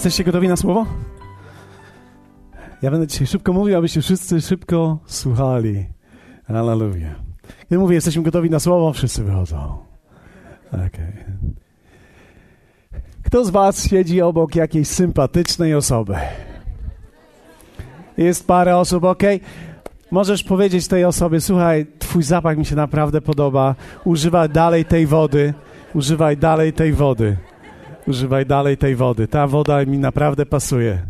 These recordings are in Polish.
Jesteście gotowi na słowo? Ja będę dzisiaj szybko mówił, abyście wszyscy szybko słuchali. Hallelujah. Kiedy mówię, jesteśmy gotowi na słowo, wszyscy wychodzą. Okay. Kto z Was siedzi obok jakiejś sympatycznej osoby? Jest parę osób, ok? Możesz powiedzieć tej osobie, słuchaj, twój zapach mi się naprawdę podoba, używaj dalej tej wody, używaj dalej tej wody, używaj dalej tej wody. Ta woda mi naprawdę pasuje.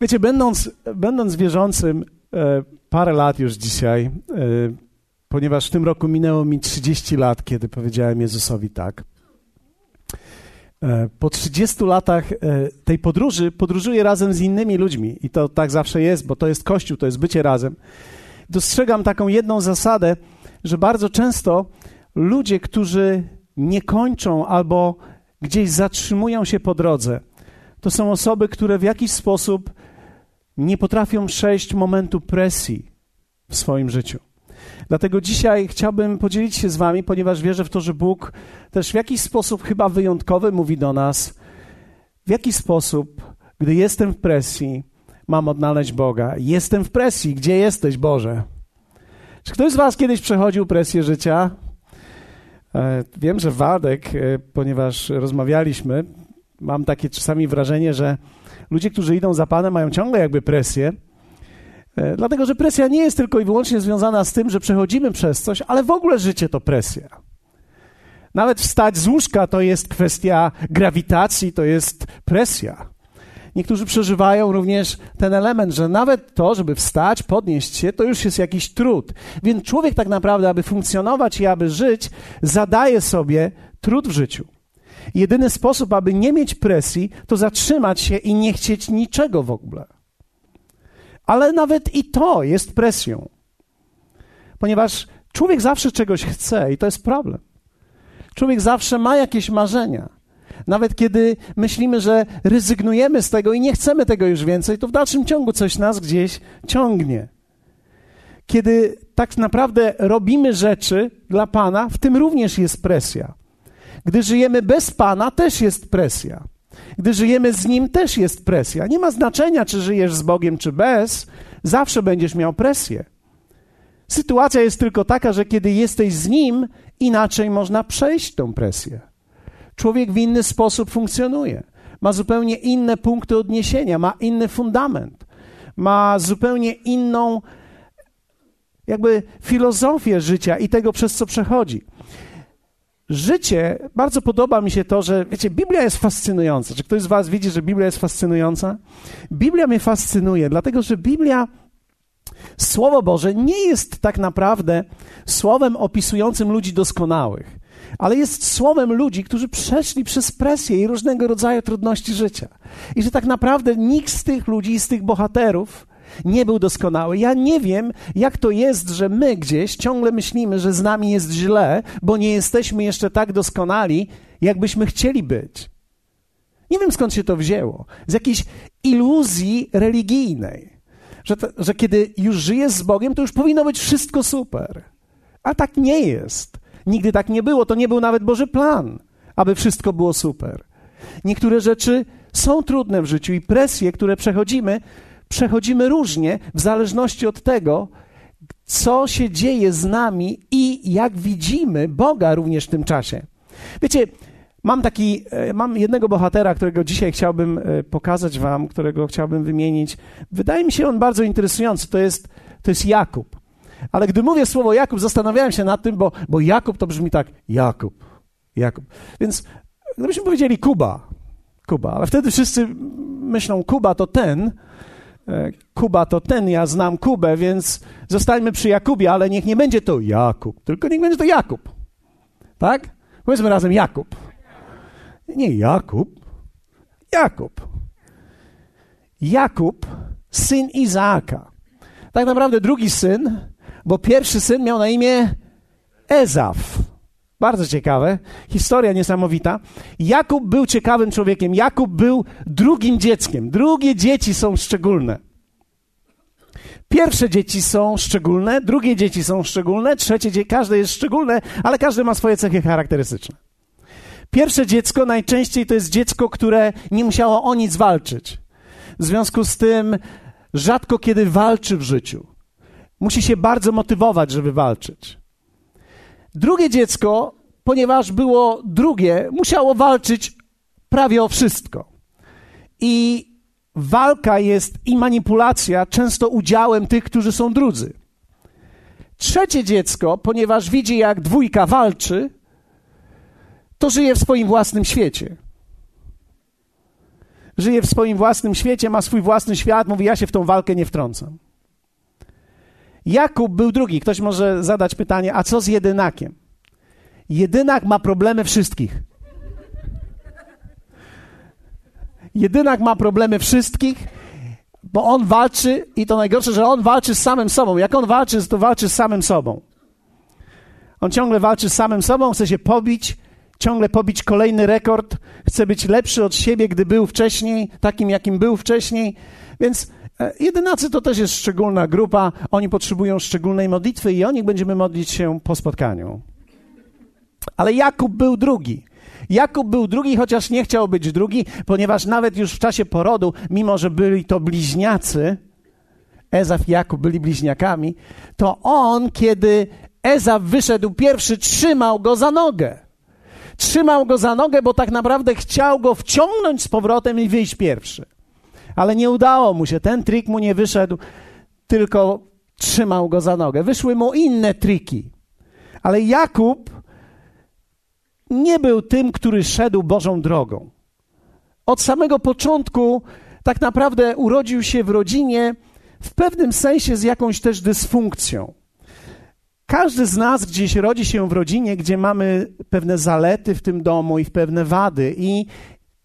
Wiecie, będąc, będąc wierzącym e, parę lat już dzisiaj, e, ponieważ w tym roku minęło mi 30 lat, kiedy powiedziałem Jezusowi tak. E, po 30 latach e, tej podróży podróżuję razem z innymi ludźmi i to tak zawsze jest, bo to jest Kościół, to jest bycie razem. Dostrzegam taką jedną zasadę, że bardzo często ludzie, którzy nie kończą albo gdzieś zatrzymują się po drodze, to są osoby, które w jakiś sposób nie potrafią przejść momentu presji w swoim życiu. Dlatego dzisiaj chciałbym podzielić się z Wami, ponieważ wierzę w to, że Bóg też w jakiś sposób chyba wyjątkowy mówi do nas, w jaki sposób, gdy jestem w presji, mam odnaleźć Boga. Jestem w presji. Gdzie jesteś, Boże? Czy ktoś z Was kiedyś przechodził presję życia? E, wiem, że Wadek, e, ponieważ rozmawialiśmy, mam takie czasami wrażenie, że ludzie, którzy idą za Panem, mają ciągle jakby presję. E, dlatego, że presja nie jest tylko i wyłącznie związana z tym, że przechodzimy przez coś, ale w ogóle życie to presja. Nawet wstać z łóżka to jest kwestia grawitacji, to jest presja. Niektórzy przeżywają również ten element, że nawet to, żeby wstać, podnieść się, to już jest jakiś trud. Więc człowiek tak naprawdę, aby funkcjonować i aby żyć, zadaje sobie trud w życiu. Jedyny sposób, aby nie mieć presji, to zatrzymać się i nie chcieć niczego w ogóle. Ale nawet i to jest presją. Ponieważ człowiek zawsze czegoś chce i to jest problem. Człowiek zawsze ma jakieś marzenia. Nawet kiedy myślimy, że rezygnujemy z tego i nie chcemy tego już więcej, to w dalszym ciągu coś nas gdzieś ciągnie. Kiedy tak naprawdę robimy rzeczy dla Pana, w tym również jest presja. Gdy żyjemy bez Pana, też jest presja. Gdy żyjemy z Nim, też jest presja. Nie ma znaczenia, czy żyjesz z Bogiem, czy bez, zawsze będziesz miał presję. Sytuacja jest tylko taka, że kiedy jesteś z Nim, inaczej można przejść tą presję. Człowiek w inny sposób funkcjonuje, ma zupełnie inne punkty odniesienia, ma inny fundament, ma zupełnie inną, jakby filozofię życia i tego, przez co przechodzi życie, bardzo podoba mi się to, że wiecie, Biblia jest fascynująca. Czy ktoś z Was widzi, że Biblia jest fascynująca? Biblia mnie fascynuje, dlatego że Biblia, Słowo Boże, nie jest tak naprawdę słowem opisującym ludzi doskonałych, ale jest słowem ludzi, którzy przeszli przez presję i różnego rodzaju trudności życia. I że tak naprawdę nikt z tych ludzi, z tych bohaterów, nie był doskonały. Ja nie wiem, jak to jest, że my gdzieś ciągle myślimy, że z nami jest źle, bo nie jesteśmy jeszcze tak doskonali, jakbyśmy chcieli być. Nie wiem skąd się to wzięło. Z jakiejś iluzji religijnej. Że, to, że kiedy już żyjesz z Bogiem, to już powinno być wszystko super. A tak nie jest. Nigdy tak nie było. To nie był nawet Boży plan, aby wszystko było super. Niektóre rzeczy są trudne w życiu i presje, które przechodzimy, przechodzimy różnie w zależności od tego, co się dzieje z nami i jak widzimy Boga również w tym czasie. Wiecie, mam taki, e, mam jednego bohatera, którego dzisiaj chciałbym e, pokazać wam, którego chciałbym wymienić. Wydaje mi się on bardzo interesujący. To jest, to jest Jakub. Ale gdy mówię słowo Jakub, zastanawiałem się nad tym, bo, bo Jakub to brzmi tak, Jakub, Jakub. Więc gdybyśmy powiedzieli Kuba, Kuba, ale wtedy wszyscy myślą, Kuba to ten, E, Kuba to ten, ja znam Kubę, więc zostańmy przy Jakubie, ale niech nie będzie to Jakub, tylko niech będzie to Jakub. Tak? Powiedzmy razem Jakub. Nie Jakub, Jakub. Jakub, syn Izaaka. Tak naprawdę drugi syn, bo pierwszy syn miał na imię Ezaf. Bardzo ciekawe, historia niesamowita. Jakub był ciekawym człowiekiem. Jakub był drugim dzieckiem. Drugie dzieci są szczególne. Pierwsze dzieci są szczególne, drugie dzieci są szczególne, trzecie dzieci, każde jest szczególne, ale każde ma swoje cechy charakterystyczne. Pierwsze dziecko najczęściej to jest dziecko, które nie musiało o nic walczyć. W związku z tym rzadko kiedy walczy w życiu. Musi się bardzo motywować, żeby walczyć. Drugie dziecko, ponieważ było drugie, musiało walczyć prawie o wszystko. I walka jest i manipulacja często udziałem tych, którzy są drudzy. Trzecie dziecko, ponieważ widzi, jak dwójka walczy, to żyje w swoim własnym świecie. Żyje w swoim własnym świecie, ma swój własny świat, mówi: Ja się w tą walkę nie wtrącam. Jakub był drugi. Ktoś może zadać pytanie: A co z jedynakiem? Jedynak ma problemy wszystkich. Jedynak ma problemy wszystkich, bo on walczy i to najgorsze, że on walczy z samym sobą. Jak on walczy, to walczy z samym sobą. On ciągle walczy z samym sobą, chce się pobić, ciągle pobić kolejny rekord, chce być lepszy od siebie, gdy był wcześniej, takim jakim był wcześniej. Więc jedynacy to też jest szczególna grupa, oni potrzebują szczególnej modlitwy i o nich będziemy modlić się po spotkaniu. Ale Jakub był drugi. Jakub był drugi, chociaż nie chciał być drugi, ponieważ nawet już w czasie porodu, mimo że byli to bliźniacy, Ezaf i Jakub byli bliźniakami, to on, kiedy Ezaf wyszedł pierwszy, trzymał go za nogę. Trzymał go za nogę, bo tak naprawdę chciał go wciągnąć z powrotem i wyjść pierwszy. Ale nie udało mu się, ten trik mu nie wyszedł, tylko trzymał go za nogę. Wyszły mu inne triki. Ale Jakub nie był tym, który szedł Bożą drogą. Od samego początku tak naprawdę urodził się w rodzinie w pewnym sensie z jakąś też dysfunkcją. Każdy z nas gdzieś rodzi się w rodzinie, gdzie mamy pewne zalety w tym domu i pewne wady, i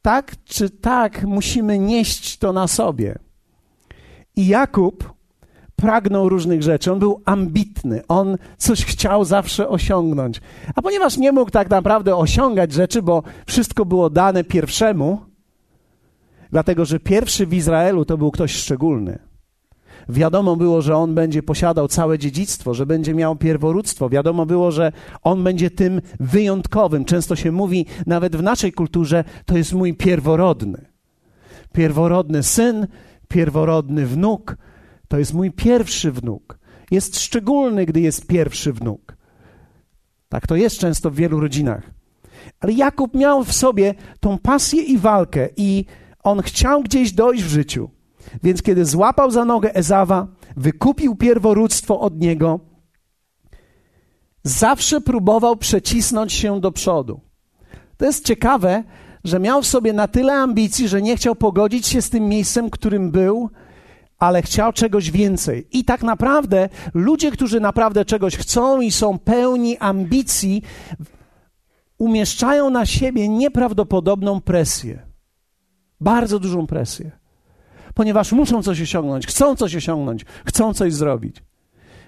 tak czy tak musimy nieść to na sobie. I Jakub pragnął różnych rzeczy, on był ambitny, on coś chciał zawsze osiągnąć. A ponieważ nie mógł tak naprawdę osiągać rzeczy, bo wszystko było dane pierwszemu, dlatego że pierwszy w Izraelu to był ktoś szczególny. Wiadomo było, że on będzie posiadał całe dziedzictwo, że będzie miał pierworództwo. Wiadomo było, że on będzie tym wyjątkowym. Często się mówi, nawet w naszej kulturze, to jest mój pierworodny. Pierworodny syn, pierworodny wnuk, to jest mój pierwszy wnuk. Jest szczególny, gdy jest pierwszy wnuk. Tak to jest często w wielu rodzinach. Ale Jakub miał w sobie tą pasję i walkę, i on chciał gdzieś dojść w życiu. Więc kiedy złapał za nogę Ezawa, wykupił pierworództwo od niego, zawsze próbował przecisnąć się do przodu. To jest ciekawe, że miał w sobie na tyle ambicji, że nie chciał pogodzić się z tym miejscem, którym był, ale chciał czegoś więcej. I tak naprawdę ludzie, którzy naprawdę czegoś chcą i są pełni ambicji, umieszczają na siebie nieprawdopodobną presję. Bardzo dużą presję. Ponieważ muszą coś osiągnąć, chcą coś osiągnąć, chcą coś zrobić.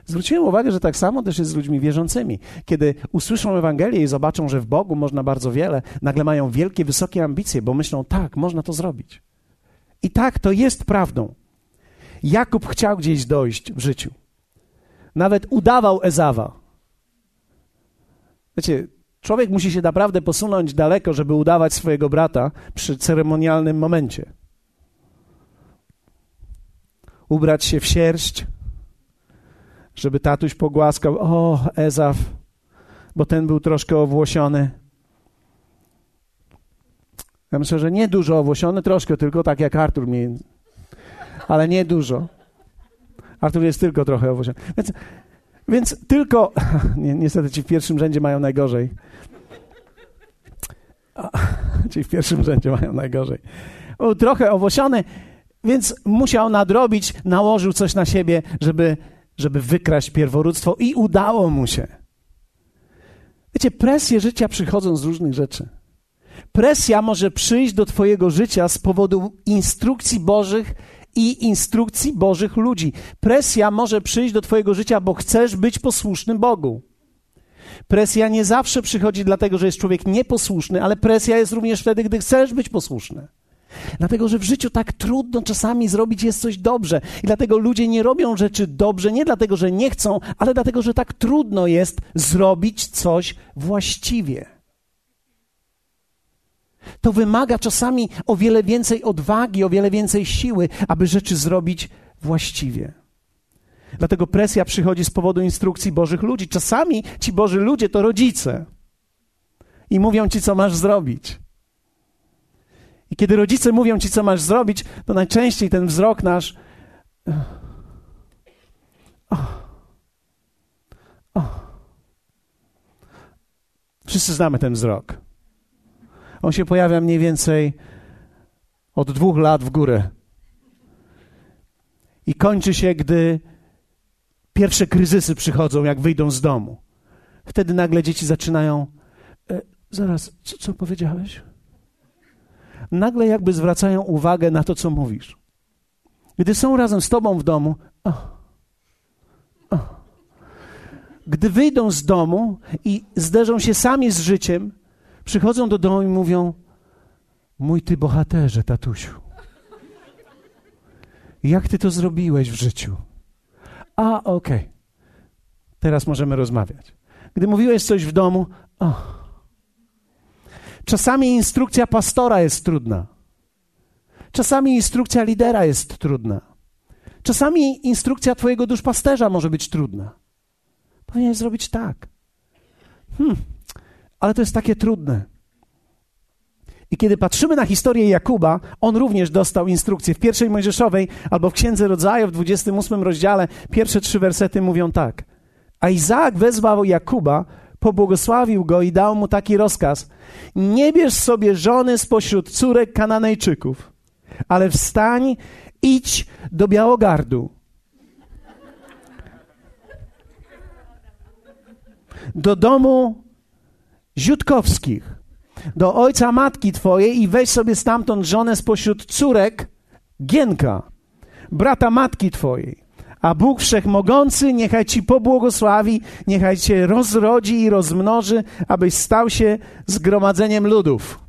Zwróciłem uwagę, że tak samo też jest z ludźmi wierzącymi. Kiedy usłyszą Ewangelię i zobaczą, że w Bogu można bardzo wiele, nagle mają wielkie, wysokie ambicje, bo myślą, tak, można to zrobić. I tak, to jest prawdą. Jakub chciał gdzieś dojść w życiu. Nawet udawał Ezawa. Wiecie, człowiek musi się naprawdę posunąć daleko, żeby udawać swojego brata przy ceremonialnym momencie. Ubrać się w sierść, żeby tatuś pogłaskał. O, Ezaf, bo ten był troszkę owłosiony. Ja myślę, że nie dużo owłosiony, troszkę, tylko tak jak Artur mi ale nie dużo. Artur jest tylko trochę owocem. Więc, więc tylko, niestety ci w pierwszym rzędzie mają najgorzej. ci w pierwszym rzędzie mają najgorzej. Był trochę owosiony, więc musiał nadrobić, nałożył coś na siebie, żeby, żeby wykraść pierworództwo i udało mu się. Wiecie, presje życia przychodzą z różnych rzeczy. Presja może przyjść do Twojego życia z powodu instrukcji Bożych i instrukcji Bożych ludzi. Presja może przyjść do Twojego życia, bo chcesz być posłusznym Bogu. Presja nie zawsze przychodzi dlatego, że jest człowiek nieposłuszny, ale presja jest również wtedy, gdy chcesz być posłuszny. Dlatego, że w życiu tak trudno czasami zrobić jest coś dobrze. I dlatego ludzie nie robią rzeczy dobrze, nie dlatego, że nie chcą, ale dlatego, że tak trudno jest zrobić coś właściwie. To wymaga czasami o wiele więcej odwagi, o wiele więcej siły, aby rzeczy zrobić właściwie. Dlatego presja przychodzi z powodu instrukcji Bożych ludzi. Czasami ci Boży ludzie to rodzice i mówią ci, co masz zrobić. I kiedy rodzice mówią ci, co masz zrobić, to najczęściej ten wzrok nasz. Wszyscy znamy ten wzrok. On się pojawia mniej więcej od dwóch lat w górę. I kończy się, gdy pierwsze kryzysy przychodzą, jak wyjdą z domu. Wtedy nagle dzieci zaczynają. E, zaraz, co, co powiedziałeś? Nagle jakby zwracają uwagę na to, co mówisz. Gdy są razem z tobą w domu, oh, oh. gdy wyjdą z domu i zderzą się sami z życiem, przychodzą do domu i mówią: Mój ty bohaterze, tatusiu. Jak ty to zrobiłeś w życiu? A, okej. Okay. Teraz możemy rozmawiać. Gdy mówiłeś coś w domu, oh. Czasami instrukcja pastora jest trudna. Czasami instrukcja lidera jest trudna. Czasami instrukcja twojego duszpasterza może być trudna. Powinieneś zrobić tak. Hmm, ale to jest takie trudne. I kiedy patrzymy na historię Jakuba, on również dostał instrukcję. W pierwszej Mojżeszowej albo w Księdze Rodzaju w 28 rozdziale pierwsze trzy wersety mówią tak. A Izaak wezwał Jakuba, pobłogosławił go i dał mu taki rozkaz. Nie bierz sobie żony spośród córek Kananejczyków, ale wstań, idź do Białogardu. Do domu Ziutkowskich do ojca matki twojej i weź sobie stamtąd żonę spośród córek Gienka, brata matki twojej. A Bóg Wszechmogący niechaj ci pobłogosławi, niechaj cię rozrodzi i rozmnoży, abyś stał się zgromadzeniem ludów.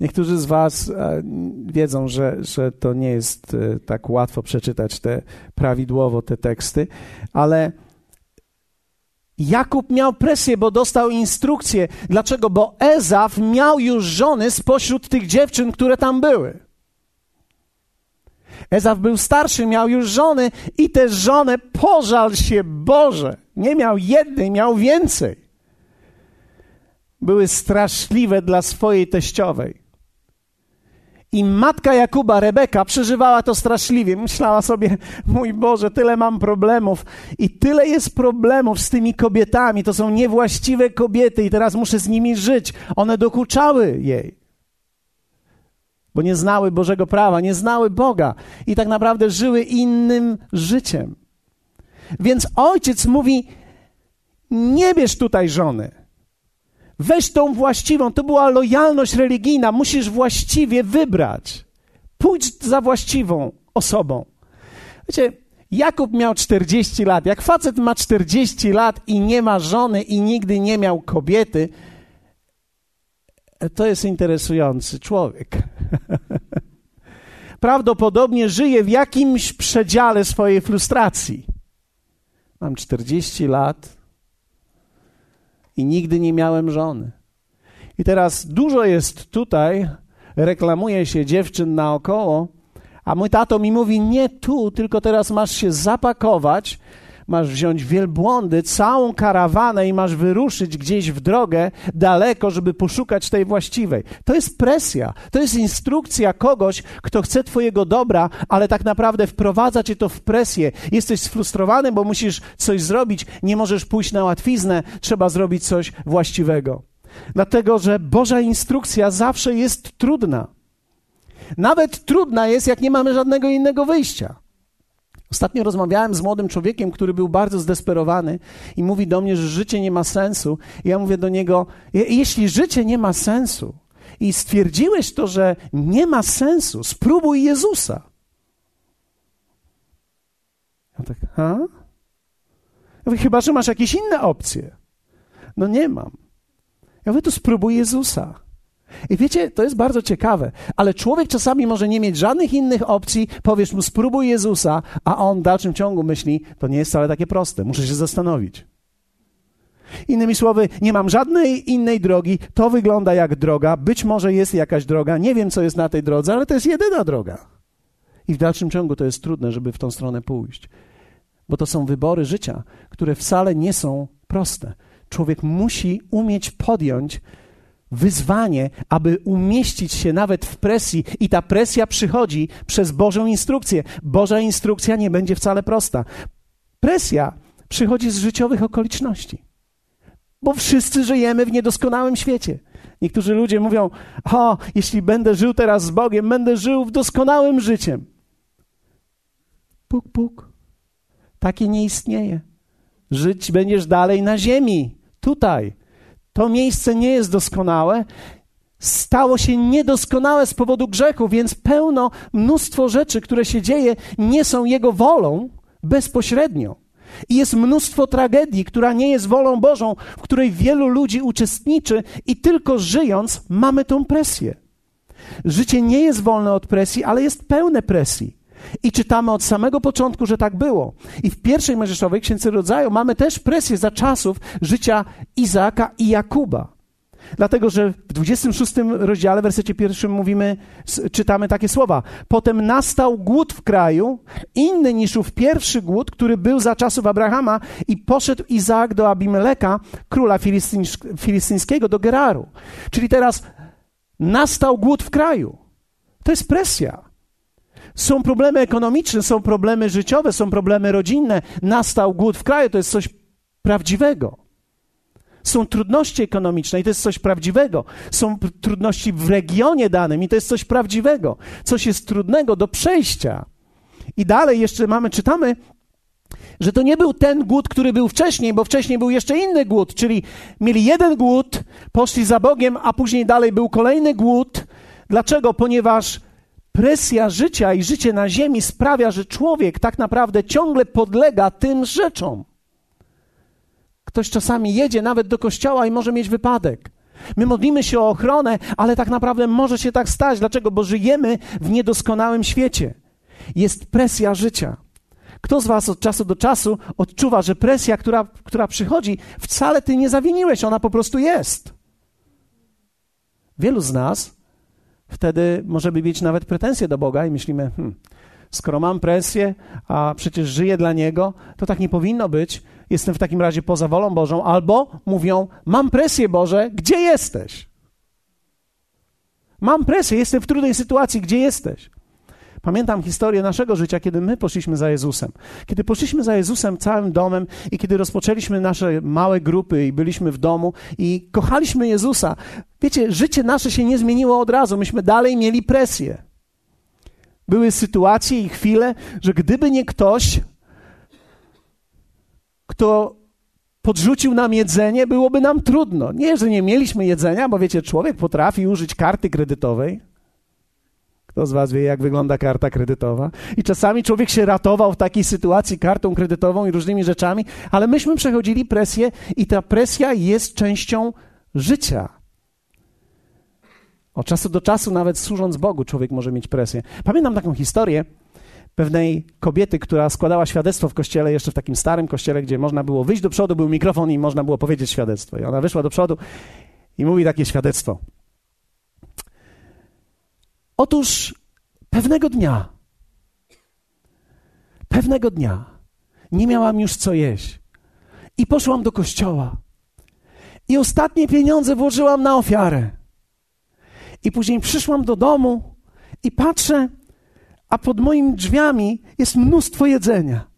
Niektórzy z Was e, wiedzą, że, że to nie jest e, tak łatwo przeczytać te prawidłowo te teksty, ale Jakub miał presję, bo dostał instrukcję. Dlaczego? Bo Ezaf miał już żony spośród tych dziewczyn, które tam były. Ezaf był starszy, miał już żony i te żony, pożal się Boże, nie miał jednej, miał więcej. Były straszliwe dla swojej teściowej. I matka Jakuba, Rebeka, przeżywała to straszliwie. Myślała sobie, mój Boże, tyle mam problemów i tyle jest problemów z tymi kobietami. To są niewłaściwe kobiety i teraz muszę z nimi żyć. One dokuczały jej, bo nie znały Bożego prawa, nie znały Boga i tak naprawdę żyły innym życiem. Więc ojciec mówi: Nie bierz tutaj żony. Weź tą właściwą, to była lojalność religijna, musisz właściwie wybrać. Pójdź za właściwą osobą. Wiecie, Jakub miał 40 lat. Jak facet ma 40 lat i nie ma żony i nigdy nie miał kobiety, to jest interesujący człowiek. Prawdopodobnie żyje w jakimś przedziale swojej frustracji. Mam 40 lat, i nigdy nie miałem żony. I teraz dużo jest tutaj, reklamuje się dziewczyn naokoło, a mój tato mi mówi: Nie tu, tylko teraz masz się zapakować, masz wziąć wielbłądy, całą karawanę i masz wyruszyć gdzieś w drogę daleko, żeby poszukać tej właściwej. To jest presja, to jest instrukcja kogoś, kto chce Twojego dobra, ale tak naprawdę wprowadza Cię to w presję. Jesteś sfrustrowany, bo musisz coś zrobić, nie możesz pójść na łatwiznę, trzeba zrobić coś właściwego. Dlatego, że Boża instrukcja zawsze jest trudna. Nawet trudna jest, jak nie mamy żadnego innego wyjścia. Ostatnio rozmawiałem z młodym człowiekiem, który był bardzo zdesperowany i mówi do mnie, że życie nie ma sensu. I ja mówię do niego: Jeśli życie nie ma sensu i stwierdziłeś to, że nie ma sensu, spróbuj Jezusa. Ja tak, ha? Ja mówię, chyba, że masz jakieś inne opcje. No nie mam. Ja mówię, to spróbuj Jezusa. I wiecie, to jest bardzo ciekawe, ale człowiek czasami może nie mieć żadnych innych opcji, powiesz mu spróbuj Jezusa, a on w dalszym ciągu myśli, to nie jest wcale takie proste, muszę się zastanowić. Innymi słowy, nie mam żadnej innej drogi. To wygląda jak droga. Być może jest jakaś droga. Nie wiem, co jest na tej drodze, ale to jest jedyna droga. I w dalszym ciągu to jest trudne, żeby w tą stronę pójść. Bo to są wybory życia, które wcale nie są proste. Człowiek musi umieć podjąć wyzwanie, aby umieścić się nawet w presji, i ta presja przychodzi przez Bożą instrukcję. Boża instrukcja nie będzie wcale prosta. Presja przychodzi z życiowych okoliczności, bo wszyscy żyjemy w niedoskonałym świecie. Niektórzy ludzie mówią: O, jeśli będę żył teraz z Bogiem, będę żył w doskonałym życiem. Puk, puk. Takie nie istnieje. Żyć będziesz dalej na ziemi, tutaj. To miejsce nie jest doskonałe. Stało się niedoskonałe z powodu grzechu, więc pełno, mnóstwo rzeczy, które się dzieje, nie są Jego wolą bezpośrednio. I jest mnóstwo tragedii, która nie jest wolą Bożą, w której wielu ludzi uczestniczy i tylko żyjąc mamy tą presję. Życie nie jest wolne od presji, ale jest pełne presji. I czytamy od samego początku, że tak było. I w pierwszej Mojżeszowej Księdze Rodzaju mamy też presję za czasów życia Izaaka i Jakuba. Dlatego, że w 26 rozdziale, wersecie pierwszym mówimy, czytamy takie słowa. Potem nastał głód w kraju, inny niż ów pierwszy głód, który był za czasów Abrahama i poszedł Izaak do Abimeleka, króla filistyńskiego, do Geraru. Czyli teraz nastał głód w kraju. To jest presja. Są problemy ekonomiczne, są problemy życiowe, są problemy rodzinne. Nastał głód w kraju, to jest coś prawdziwego. Są trudności ekonomiczne i to jest coś prawdziwego. Są trudności w regionie danym i to jest coś prawdziwego. Coś jest trudnego do przejścia. I dalej jeszcze mamy, czytamy, że to nie był ten głód, który był wcześniej, bo wcześniej był jeszcze inny głód, czyli mieli jeden głód, poszli za Bogiem, a później dalej był kolejny głód. Dlaczego? Ponieważ presja życia i życie na ziemi sprawia, że człowiek tak naprawdę ciągle podlega tym rzeczom. Ktoś czasami jedzie nawet do kościoła i może mieć wypadek. My modlimy się o ochronę, ale tak naprawdę może się tak stać. Dlaczego? Bo żyjemy w niedoskonałym świecie. Jest presja życia. Kto z Was od czasu do czasu odczuwa, że presja, która, która przychodzi, wcale Ty nie zawiniłeś, ona po prostu jest? Wielu z nas wtedy możemy mieć nawet pretensje do Boga i myślimy, hmm, skoro mam presję, a przecież żyję dla Niego, to tak nie powinno być. Jestem w takim razie poza wolą Bożą, albo mówią, mam presję Boże, gdzie jesteś? Mam presję, jestem w trudnej sytuacji, gdzie jesteś? Pamiętam historię naszego życia, kiedy my poszliśmy za Jezusem. Kiedy poszliśmy za Jezusem całym domem i kiedy rozpoczęliśmy nasze małe grupy i byliśmy w domu i kochaliśmy Jezusa, wiecie, życie nasze się nie zmieniło od razu. Myśmy dalej mieli presję. Były sytuacje i chwile, że gdyby nie ktoś, kto podrzucił nam jedzenie, byłoby nam trudno. Nie, że nie mieliśmy jedzenia, bo wiecie, człowiek potrafi użyć karty kredytowej kto z Was wie, jak wygląda karta kredytowa? I czasami człowiek się ratował w takiej sytuacji kartą kredytową i różnymi rzeczami, ale myśmy przechodzili presję i ta presja jest częścią życia. Od czasu do czasu, nawet służąc Bogu, człowiek może mieć presję. Pamiętam taką historię pewnej kobiety, która składała świadectwo w kościele, jeszcze w takim starym kościele, gdzie można było wyjść do przodu, był mikrofon i można było powiedzieć świadectwo. I ona wyszła do przodu i mówi takie świadectwo. Otóż pewnego dnia, pewnego dnia nie miałam już co jeść i poszłam do kościoła. I ostatnie pieniądze włożyłam na ofiarę. I później przyszłam do domu i patrzę, a pod moimi drzwiami jest mnóstwo jedzenia.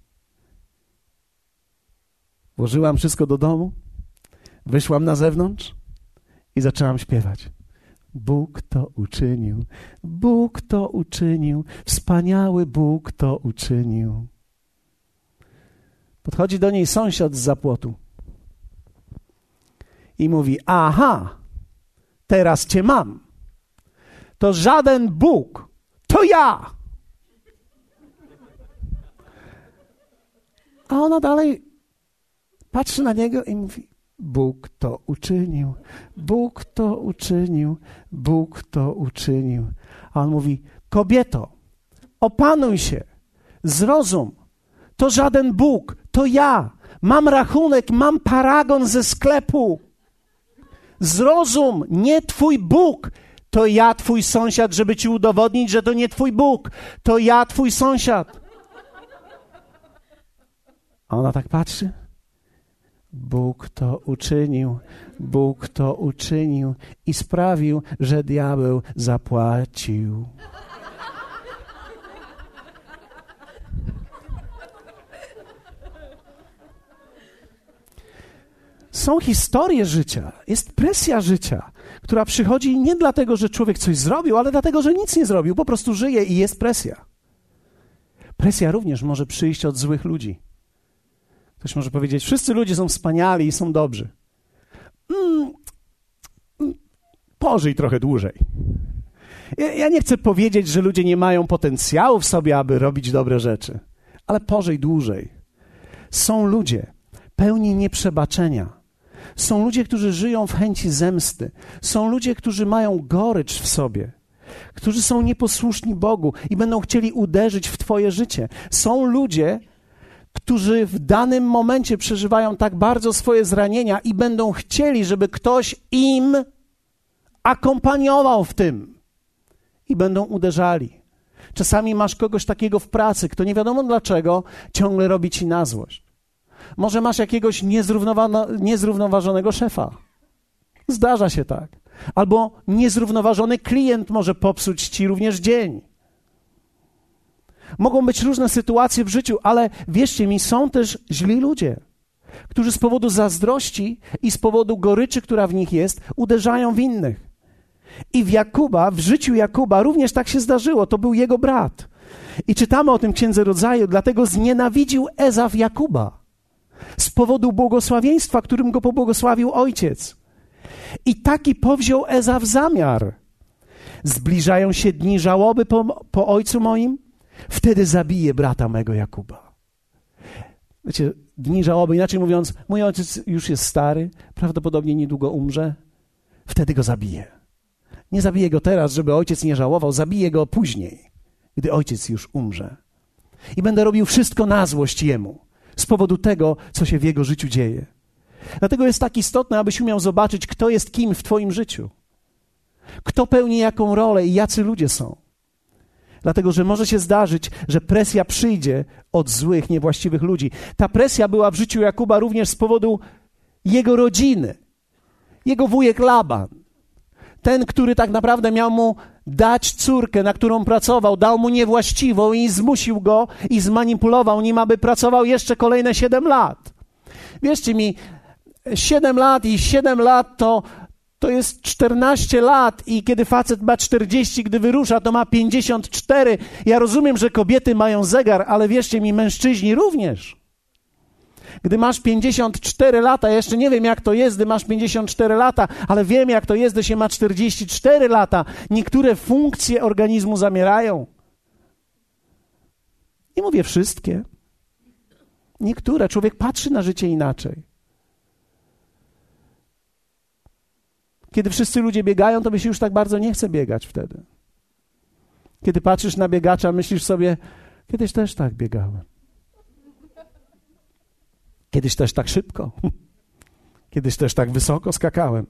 Włożyłam wszystko do domu, wyszłam na zewnątrz i zaczęłam śpiewać. Bóg to uczynił, Bóg to uczynił, wspaniały Bóg to uczynił. Podchodzi do niej sąsiad z zapłotu i mówi: Aha, teraz cię mam. To żaden Bóg, to ja. A ona dalej patrzy na niego i mówi: Bóg to uczynił, Bóg to uczynił, Bóg to uczynił. A on mówi: Kobieto, opanuj się, zrozum. To żaden Bóg, to ja. Mam rachunek, mam paragon ze sklepu. Zrozum, nie twój Bóg, to ja twój sąsiad, żeby ci udowodnić, że to nie twój Bóg, to ja twój sąsiad. A ona tak patrzy. Bóg to uczynił, Bóg to uczynił i sprawił, że diabeł zapłacił. Są historie życia, jest presja życia, która przychodzi nie dlatego, że człowiek coś zrobił, ale dlatego, że nic nie zrobił, po prostu żyje i jest presja. Presja również może przyjść od złych ludzi. Ktoś może powiedzieć: Wszyscy ludzie są wspaniali i są dobrzy. Mm, mm, pożyj trochę dłużej. Ja, ja nie chcę powiedzieć, że ludzie nie mają potencjału w sobie, aby robić dobre rzeczy, ale pożyj dłużej. Są ludzie pełni nieprzebaczenia. Są ludzie, którzy żyją w chęci zemsty. Są ludzie, którzy mają gorycz w sobie którzy są nieposłuszni Bogu i będą chcieli uderzyć w Twoje życie. Są ludzie, którzy w danym momencie przeżywają tak bardzo swoje zranienia i będą chcieli, żeby ktoś im akompaniował w tym i będą uderzali. Czasami masz kogoś takiego w pracy, kto nie wiadomo dlaczego ciągle robi ci na złość. Może masz jakiegoś niezrównoważonego szefa. Zdarza się tak. Albo niezrównoważony klient może popsuć ci również dzień. Mogą być różne sytuacje w życiu, ale wierzcie mi, są też źli ludzie, którzy z powodu zazdrości i z powodu goryczy, która w nich jest, uderzają w innych. I w Jakuba, w życiu Jakuba również tak się zdarzyło. To był jego brat. I czytamy o tym księdze rodzaju, dlatego znienawidził Ezaw Jakuba z powodu błogosławieństwa, którym go pobłogosławił ojciec. I taki powziął Ezaw zamiar. Zbliżają się dni żałoby po, po ojcu moim, Wtedy zabiję brata mego Jakuba. Wiecie, dni żałoby, inaczej mówiąc, mój ojciec już jest stary, prawdopodobnie niedługo umrze, wtedy go zabiję. Nie zabiję go teraz, żeby ojciec nie żałował, zabiję go później, gdy ojciec już umrze. I będę robił wszystko na złość jemu, z powodu tego, co się w jego życiu dzieje. Dlatego jest tak istotne, abyś umiał zobaczyć, kto jest kim w Twoim życiu, kto pełni jaką rolę i jacy ludzie są. Dlatego, że może się zdarzyć, że presja przyjdzie od złych, niewłaściwych ludzi. Ta presja była w życiu Jakuba również z powodu jego rodziny. Jego wujek Laban. Ten, który tak naprawdę miał mu dać córkę, na którą pracował, dał mu niewłaściwą i zmusił go i zmanipulował nim, aby pracował jeszcze kolejne siedem lat. Wierzcie mi, siedem lat i siedem lat to to jest 14 lat i kiedy facet ma 40, gdy wyrusza, to ma 54. Ja rozumiem, że kobiety mają zegar, ale wierzcie mi, mężczyźni również. Gdy masz 54 lata, ja jeszcze nie wiem jak to jest, gdy masz 54 lata, ale wiem jak to jest, gdy się ma 44 lata. Niektóre funkcje organizmu zamierają. Nie mówię wszystkie. Niektóre. Człowiek patrzy na życie inaczej. Kiedy wszyscy ludzie biegają, to mi się już tak bardzo nie chce biegać wtedy. Kiedy patrzysz na biegacza, myślisz sobie, kiedyś też tak biegałem. Kiedyś też tak szybko. Kiedyś też tak wysoko skakałem.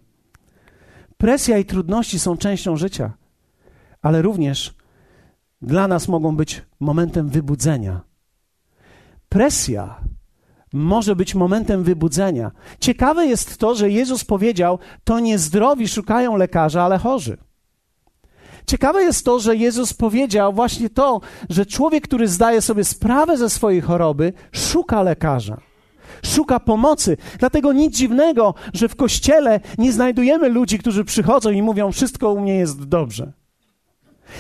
Presja i trudności są częścią życia, ale również dla nas mogą być momentem wybudzenia. Presja może być momentem wybudzenia. Ciekawe jest to, że Jezus powiedział: To nie zdrowi szukają lekarza, ale chorzy. Ciekawe jest to, że Jezus powiedział właśnie to, że człowiek, który zdaje sobie sprawę ze swojej choroby, szuka lekarza. Szuka pomocy. Dlatego nic dziwnego, że w kościele nie znajdujemy ludzi, którzy przychodzą i mówią: Wszystko u mnie jest dobrze.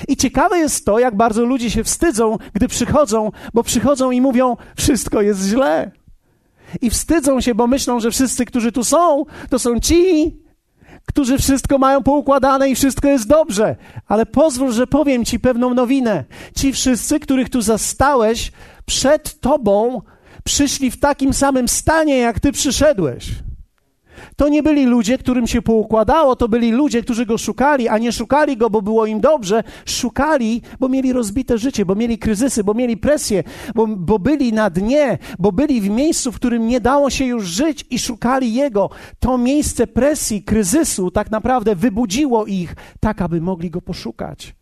I ciekawe jest to, jak bardzo ludzie się wstydzą, gdy przychodzą, bo przychodzą i mówią: Wszystko jest źle i wstydzą się, bo myślą, że wszyscy, którzy tu są, to są ci, którzy wszystko mają poukładane i wszystko jest dobrze. Ale pozwól, że powiem ci pewną nowinę. Ci wszyscy, których tu zastałeś, przed tobą przyszli w takim samym stanie, jak ty przyszedłeś. To nie byli ludzie, którym się poukładało, to byli ludzie, którzy go szukali, a nie szukali go, bo było im dobrze. Szukali, bo mieli rozbite życie, bo mieli kryzysy, bo mieli presję, bo, bo byli na dnie, bo byli w miejscu, w którym nie dało się już żyć i szukali jego. To miejsce presji, kryzysu tak naprawdę wybudziło ich, tak aby mogli go poszukać.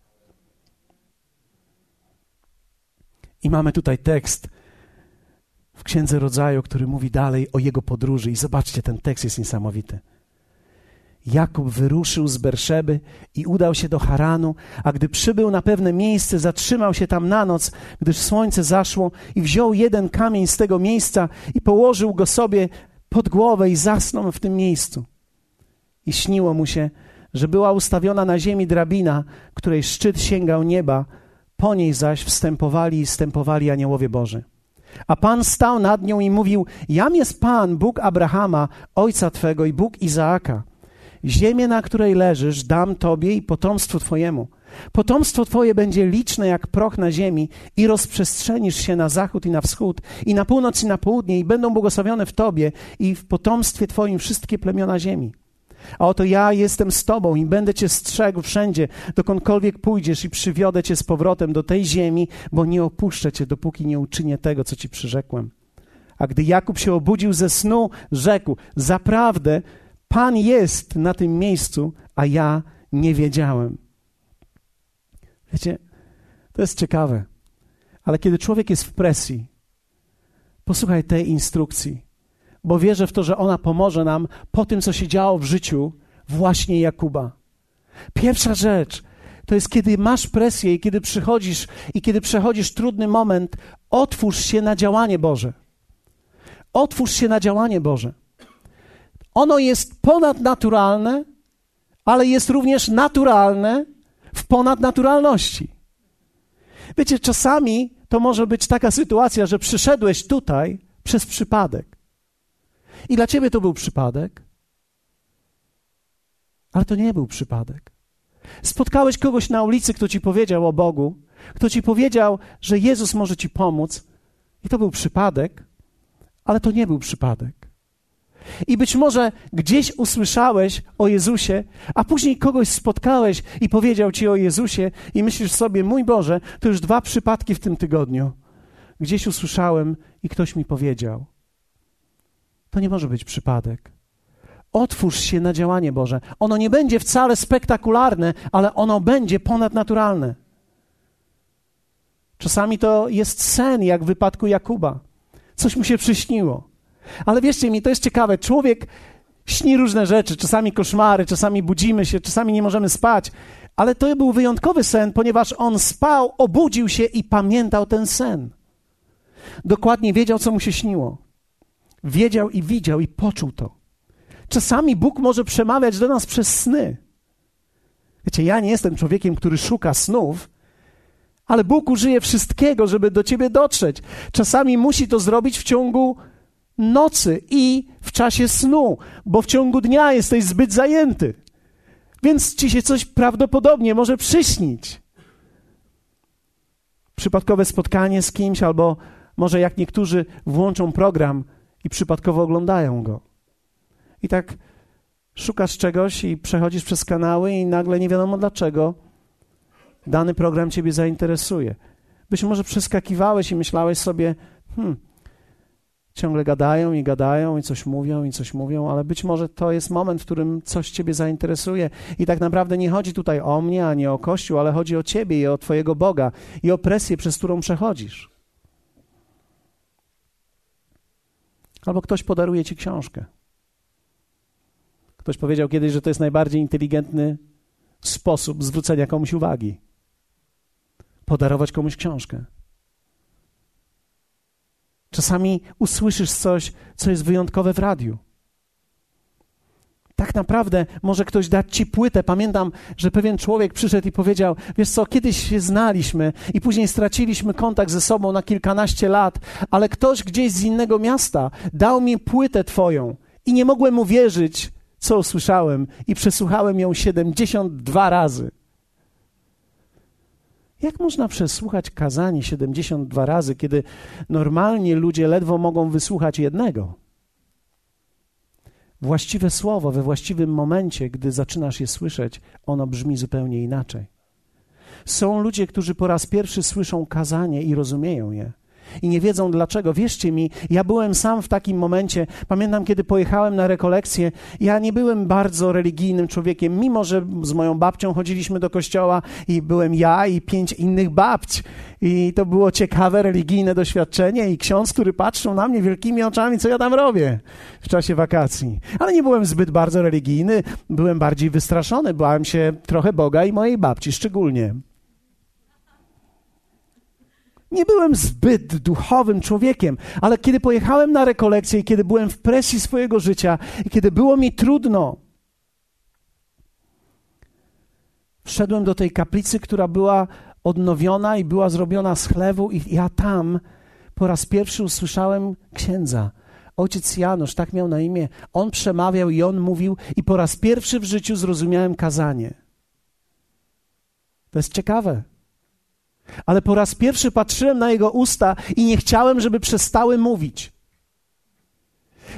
I mamy tutaj tekst w Księdze Rodzaju, który mówi dalej o jego podróży. I zobaczcie, ten tekst jest niesamowity. Jakub wyruszył z Berszeby i udał się do Haranu, a gdy przybył na pewne miejsce, zatrzymał się tam na noc, gdyż słońce zaszło i wziął jeden kamień z tego miejsca i położył go sobie pod głowę i zasnął w tym miejscu. I śniło mu się, że była ustawiona na ziemi drabina, której szczyt sięgał nieba, po niej zaś wstępowali i wstępowali aniołowie Boży. A Pan stał nad nią i mówił: Jam jest Pan, Bóg Abrahama, ojca twego i Bóg Izaaka. Ziemię, na której leżysz, dam tobie i potomstwu twojemu. Potomstwo twoje będzie liczne jak proch na ziemi i rozprzestrzenisz się na zachód i na wschód i na północ i na południe i będą błogosławione w tobie i w potomstwie twoim wszystkie plemiona ziemi. A oto ja jestem z Tobą i będę Cię strzegł wszędzie, dokądkolwiek pójdziesz i przywiodę Cię z powrotem do tej ziemi, bo nie opuszczę Cię, dopóki nie uczynię tego, co Ci przyrzekłem. A gdy Jakub się obudził ze snu, rzekł: Zaprawdę, Pan jest na tym miejscu, a ja nie wiedziałem. Wiecie, to jest ciekawe, ale kiedy człowiek jest w presji, posłuchaj tej instrukcji bo wierzę w to, że ona pomoże nam po tym, co się działo w życiu właśnie Jakuba. Pierwsza rzecz to jest, kiedy masz presję i kiedy przychodzisz i kiedy przechodzisz trudny moment, otwórz się na działanie Boże. Otwórz się na działanie Boże. Ono jest ponadnaturalne, ale jest również naturalne w ponadnaturalności. Wiecie, czasami to może być taka sytuacja, że przyszedłeś tutaj przez przypadek. I dla ciebie to był przypadek, ale to nie był przypadek. Spotkałeś kogoś na ulicy, kto ci powiedział o Bogu, kto ci powiedział, że Jezus może ci pomóc, i to był przypadek, ale to nie był przypadek. I być może gdzieś usłyszałeś o Jezusie, a później kogoś spotkałeś i powiedział ci o Jezusie, i myślisz sobie, mój Boże, to już dwa przypadki w tym tygodniu. Gdzieś usłyszałem i ktoś mi powiedział. To nie może być przypadek. Otwórz się na działanie Boże. Ono nie będzie wcale spektakularne, ale ono będzie ponadnaturalne. Czasami to jest sen, jak w wypadku Jakuba. Coś mu się przyśniło. Ale wierzcie mi, to jest ciekawe. Człowiek śni różne rzeczy, czasami koszmary, czasami budzimy się, czasami nie możemy spać. Ale to był wyjątkowy sen, ponieważ on spał, obudził się i pamiętał ten sen. Dokładnie wiedział, co mu się śniło. Wiedział i widział i poczuł to. Czasami Bóg może przemawiać do nas przez sny. Wiecie, ja nie jestem człowiekiem, który szuka snów, ale Bóg użyje wszystkiego, żeby do ciebie dotrzeć. Czasami musi to zrobić w ciągu nocy i w czasie snu, bo w ciągu dnia jesteś zbyt zajęty. Więc ci się coś prawdopodobnie może przyśnić. Przypadkowe spotkanie z kimś, albo może jak niektórzy włączą program i przypadkowo oglądają go. I tak szukasz czegoś i przechodzisz przez kanały i nagle nie wiadomo dlaczego dany program ciebie zainteresuje. Być może przeskakiwałeś i myślałeś sobie, hmm, ciągle gadają i gadają i coś mówią i coś mówią, ale być może to jest moment, w którym coś ciebie zainteresuje. I tak naprawdę nie chodzi tutaj o mnie, ani o Kościół, ale chodzi o ciebie i o twojego Boga i o presję, przez którą przechodzisz. Albo ktoś podaruje ci książkę. Ktoś powiedział kiedyś, że to jest najbardziej inteligentny sposób zwrócenia komuś uwagi. Podarować komuś książkę. Czasami usłyszysz coś, co jest wyjątkowe w radiu. Tak naprawdę może ktoś dać ci płytę. Pamiętam, że pewien człowiek przyszedł i powiedział: Wiesz co, kiedyś się znaliśmy i później straciliśmy kontakt ze sobą na kilkanaście lat, ale ktoś gdzieś z innego miasta dał mi płytę Twoją i nie mogłem uwierzyć, co usłyszałem, i przesłuchałem ją 72 razy. Jak można przesłuchać kazanie 72 razy, kiedy normalnie ludzie ledwo mogą wysłuchać jednego? Właściwe słowo we właściwym momencie, gdy zaczynasz je słyszeć, ono brzmi zupełnie inaczej. Są ludzie, którzy po raz pierwszy słyszą kazanie i rozumieją je i nie wiedzą dlaczego. Wierzcie mi, ja byłem sam w takim momencie. Pamiętam, kiedy pojechałem na rekolekcję, ja nie byłem bardzo religijnym człowiekiem, mimo że z moją babcią chodziliśmy do kościoła i byłem ja i pięć innych babć. I to było ciekawe, religijne doświadczenie i ksiądz, który patrzył na mnie wielkimi oczami, co ja tam robię w czasie wakacji. Ale nie byłem zbyt bardzo religijny, byłem bardziej wystraszony, bałem się trochę Boga i mojej babci szczególnie. Nie byłem zbyt duchowym człowiekiem, ale kiedy pojechałem na rekolekcję i kiedy byłem w presji swojego życia i kiedy było mi trudno, wszedłem do tej kaplicy, która była odnowiona i była zrobiona z chlewu, i ja tam po raz pierwszy usłyszałem księdza. Ojciec Janusz, tak miał na imię. On przemawiał i on mówił, i po raz pierwszy w życiu zrozumiałem kazanie. To jest ciekawe. Ale po raz pierwszy patrzyłem na jego usta i nie chciałem, żeby przestały mówić.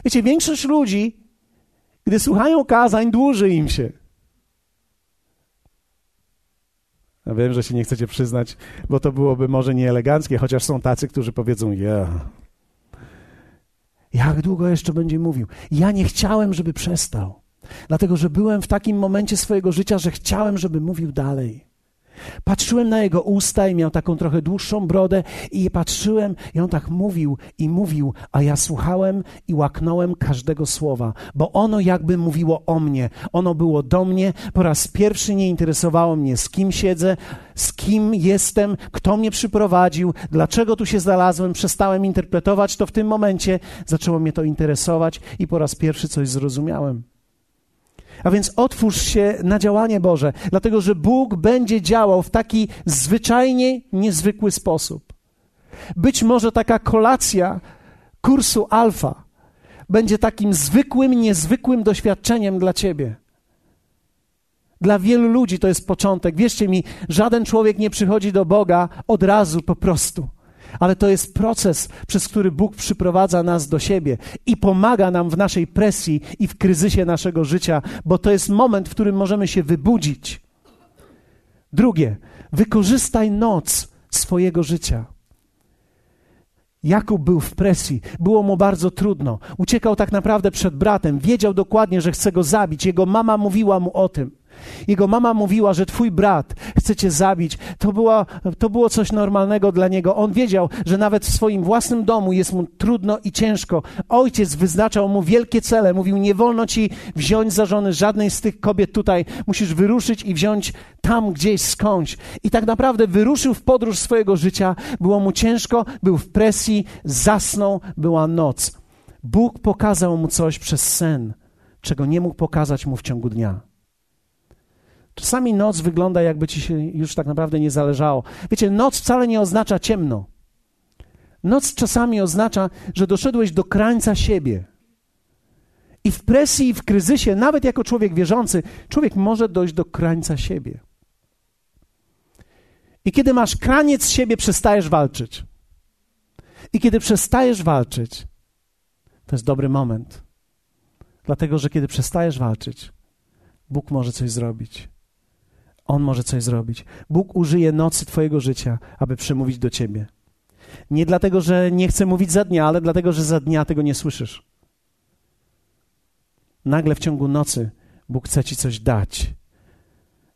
Wiecie, większość ludzi, gdy słuchają kazań, dłuży im się. Ja wiem, że się nie chcecie przyznać, bo to byłoby może nieeleganckie, chociaż są tacy, którzy powiedzą: Ja. Jak długo jeszcze będzie mówił? Ja nie chciałem, żeby przestał, dlatego że byłem w takim momencie swojego życia, że chciałem, żeby mówił dalej. Patrzyłem na jego usta i miał taką trochę dłuższą brodę i patrzyłem i on tak mówił i mówił, a ja słuchałem i łaknąłem każdego słowa, bo ono jakby mówiło o mnie. Ono było do mnie. Po raz pierwszy nie interesowało mnie, z kim siedzę, z kim jestem, kto mnie przyprowadził, dlaczego tu się znalazłem. Przestałem interpretować to w tym momencie. Zaczęło mnie to interesować i po raz pierwszy coś zrozumiałem. A więc otwórz się na działanie Boże, dlatego że Bóg będzie działał w taki zwyczajnie niezwykły sposób. Być może taka kolacja kursu alfa będzie takim zwykłym, niezwykłym doświadczeniem dla ciebie. Dla wielu ludzi to jest początek. Wierzcie mi, żaden człowiek nie przychodzi do Boga od razu po prostu ale to jest proces, przez który Bóg przyprowadza nas do siebie i pomaga nam w naszej presji i w kryzysie naszego życia, bo to jest moment, w którym możemy się wybudzić. Drugie, wykorzystaj noc swojego życia. Jakub był w presji, było mu bardzo trudno. Uciekał tak naprawdę przed bratem, wiedział dokładnie, że chce go zabić. Jego mama mówiła mu o tym. Jego mama mówiła, że twój brat chce cię zabić. To, była, to było coś normalnego dla niego. On wiedział, że nawet w swoim własnym domu jest mu trudno i ciężko. Ojciec wyznaczał mu wielkie cele. Mówił, nie wolno ci wziąć za żony żadnej z tych kobiet tutaj. Musisz wyruszyć i wziąć tam gdzieś skądś. I tak naprawdę wyruszył w podróż swojego życia. Było mu ciężko, był w presji, zasnął, była noc. Bóg pokazał mu coś przez sen, czego nie mógł pokazać mu w ciągu dnia. Czasami noc wygląda, jakby ci się już tak naprawdę nie zależało. Wiecie, noc wcale nie oznacza ciemno. Noc czasami oznacza, że doszedłeś do krańca siebie. I w presji, i w kryzysie, nawet jako człowiek wierzący, człowiek może dojść do krańca siebie. I kiedy masz kraniec siebie, przestajesz walczyć. I kiedy przestajesz walczyć, to jest dobry moment. Dlatego, że kiedy przestajesz walczyć, Bóg może coś zrobić. On może coś zrobić. Bóg użyje nocy Twojego życia, aby przemówić do Ciebie. Nie dlatego, że nie chce mówić za dnia, ale dlatego, że za dnia tego nie słyszysz. Nagle w ciągu nocy Bóg chce Ci coś dać,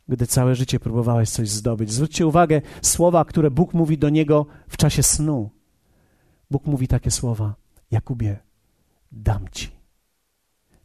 gdy całe życie próbowałeś coś zdobyć. Zwróćcie uwagę, słowa, które Bóg mówi do niego w czasie snu. Bóg mówi takie słowa: Jakubie, dam Ci.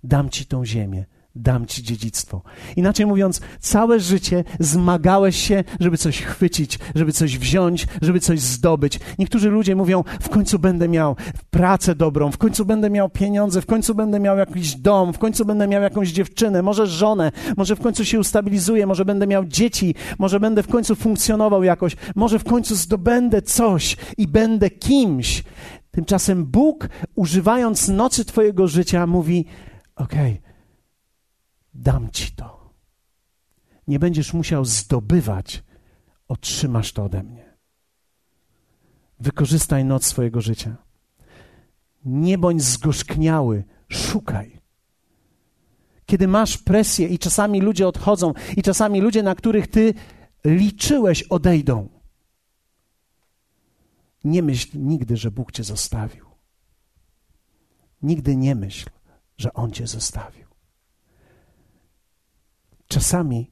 Dam Ci tą ziemię, dam ci dziedzictwo. Inaczej mówiąc, całe życie zmagałeś się, żeby coś chwycić, żeby coś wziąć, żeby coś zdobyć. Niektórzy ludzie mówią, w końcu będę miał pracę dobrą, w końcu będę miał pieniądze, w końcu będę miał jakiś dom, w końcu będę miał jakąś dziewczynę, może żonę, może w końcu się ustabilizuję, może będę miał dzieci, może będę w końcu funkcjonował jakoś, może w końcu zdobędę coś i będę kimś. Tymczasem Bóg, używając nocy Twojego życia, mówi: Okej, okay, dam ci to. Nie będziesz musiał zdobywać, otrzymasz to ode mnie. Wykorzystaj noc swojego życia. Nie bądź zgorzkniały, szukaj. kiedy masz presję i czasami ludzie odchodzą, i czasami ludzie, na których ty liczyłeś, odejdą. Nie myśl nigdy, że Bóg cię zostawił. Nigdy nie myśl, że On cię zostawił. Czasami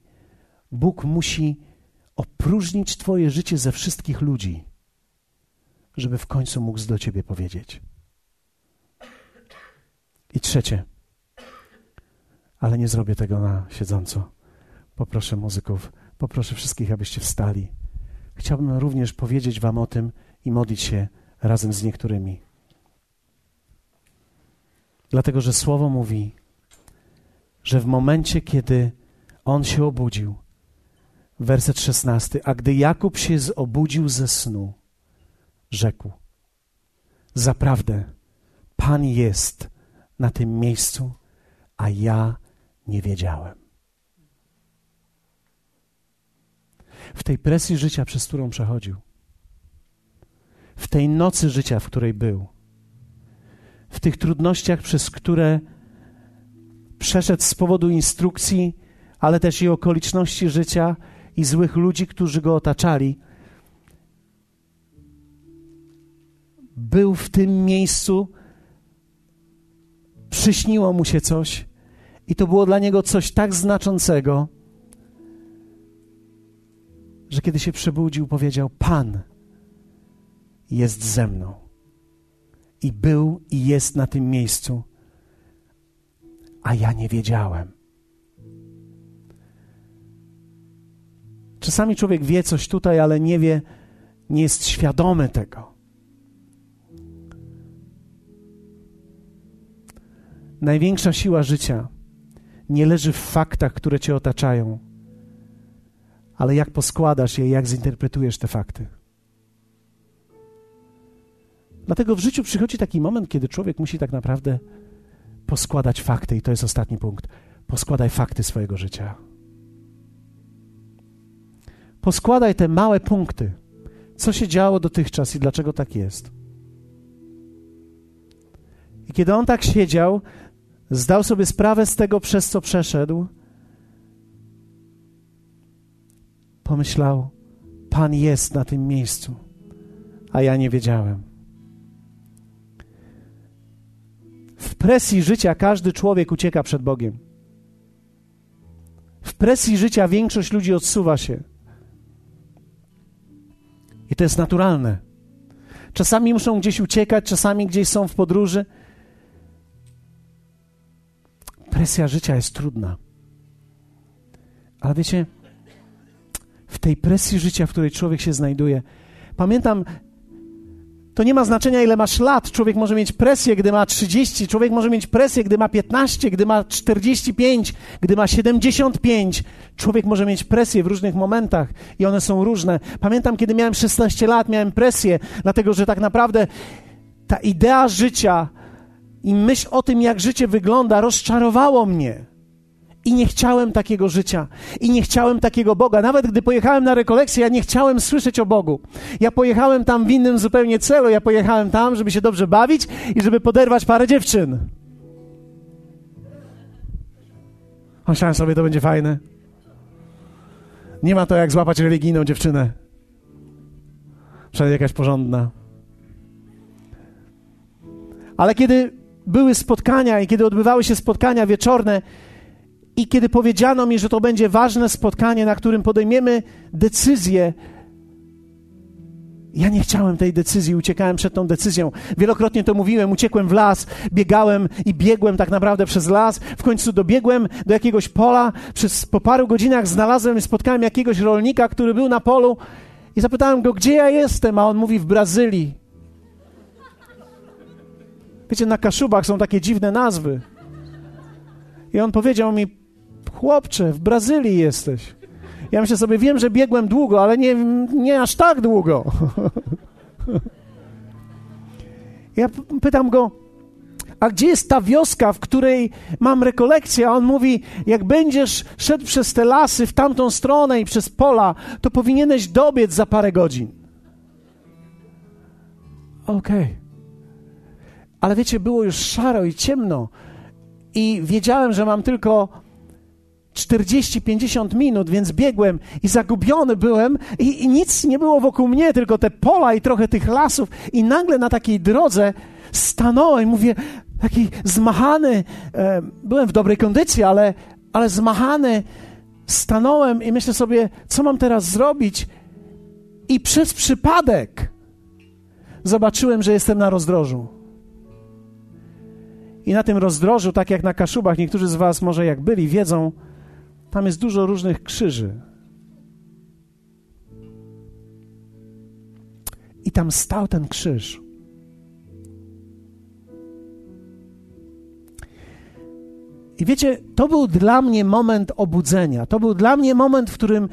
Bóg musi opróżnić Twoje życie ze wszystkich ludzi, żeby w końcu mógł do Ciebie powiedzieć. I trzecie, ale nie zrobię tego na siedząco. Poproszę muzyków, poproszę wszystkich, abyście wstali. Chciałbym również powiedzieć Wam o tym i modlić się razem z niektórymi. Dlatego, że Słowo mówi, że w momencie, kiedy on się obudził, werset szesnasty, a gdy Jakub się obudził ze snu, rzekł: Zaprawdę, Pan jest na tym miejscu, a ja nie wiedziałem. W tej presji życia, przez którą przechodził, w tej nocy życia, w której był, w tych trudnościach, przez które przeszedł z powodu instrukcji, ale też i okoliczności życia i złych ludzi, którzy go otaczali, był w tym miejscu, przyśniło mu się coś, i to było dla niego coś tak znaczącego, że kiedy się przebudził, powiedział: Pan jest ze mną. I był i jest na tym miejscu, a ja nie wiedziałem. Czasami człowiek wie coś tutaj, ale nie wie, nie jest świadomy tego. Największa siła życia nie leży w faktach, które cię otaczają, ale jak poskładasz je, jak zinterpretujesz te fakty. Dlatego w życiu przychodzi taki moment, kiedy człowiek musi tak naprawdę poskładać fakty, i to jest ostatni punkt. Poskładaj fakty swojego życia. Poskładaj te małe punkty. Co się działo dotychczas i dlaczego tak jest. I kiedy on tak siedział, zdał sobie sprawę z tego, przez co przeszedł, pomyślał: Pan jest na tym miejscu, a ja nie wiedziałem. W presji życia każdy człowiek ucieka przed Bogiem. W presji życia większość ludzi odsuwa się. I to jest naturalne. Czasami muszą gdzieś uciekać, czasami gdzieś są w podróży. Presja życia jest trudna. Ale wiecie, w tej presji życia, w której człowiek się znajduje, pamiętam to nie ma znaczenia, ile masz lat. Człowiek może mieć presję, gdy ma 30, człowiek może mieć presję, gdy ma 15, gdy ma 45, gdy ma 75. Człowiek może mieć presję w różnych momentach i one są różne. Pamiętam, kiedy miałem 16 lat, miałem presję, dlatego że tak naprawdę ta idea życia i myśl o tym, jak życie wygląda, rozczarowało mnie. I nie chciałem takiego życia. I nie chciałem takiego Boga. Nawet gdy pojechałem na rekolekcję, ja nie chciałem słyszeć o Bogu. Ja pojechałem tam w innym zupełnie celu. Ja pojechałem tam, żeby się dobrze bawić i żeby poderwać parę dziewczyn. Myślałem sobie, to będzie fajne. Nie ma to jak złapać religijną dziewczynę. Przynajmniej jakaś porządna. Ale kiedy były spotkania i kiedy odbywały się spotkania wieczorne, i kiedy powiedziano mi, że to będzie ważne spotkanie, na którym podejmiemy decyzję, ja nie chciałem tej decyzji, uciekałem przed tą decyzją. Wielokrotnie to mówiłem, uciekłem w las, biegałem i biegłem tak naprawdę przez las. W końcu dobiegłem do jakiegoś pola. Przez, po paru godzinach znalazłem i spotkałem jakiegoś rolnika, który był na polu i zapytałem go, gdzie ja jestem, a on mówi w Brazylii. Wiecie, na Kaszubach są takie dziwne nazwy. I on powiedział mi, Chłopcze, w Brazylii jesteś. Ja myślę sobie, wiem, że biegłem długo, ale nie, nie aż tak długo. Ja pytam go, a gdzie jest ta wioska, w której mam rekolekcję? A on mówi, jak będziesz szedł przez te lasy w tamtą stronę i przez pola, to powinieneś dobiec za parę godzin. Okej. Okay. Ale wiecie, było już szaro i ciemno. i wiedziałem, że mam tylko 40-50 minut, więc biegłem i zagubiony byłem i, i, nic nie było wokół mnie, tylko te pola i trochę tych lasów i nagle na takiej drodze stanąłem, mówię, taki zmachany, e, byłem w dobrej kondycji, ale, ale zmachany, stanąłem i myślę sobie, co mam teraz zrobić i przez przypadek zobaczyłem, że jestem na rozdrożu. I na tym rozdrożu, tak jak na Kaszubach, niektórzy z Was może jak byli, wiedzą, tam jest dużo różnych krzyży. I tam stał ten krzyż. I wiecie, to był dla mnie moment obudzenia. To był dla mnie moment, w którym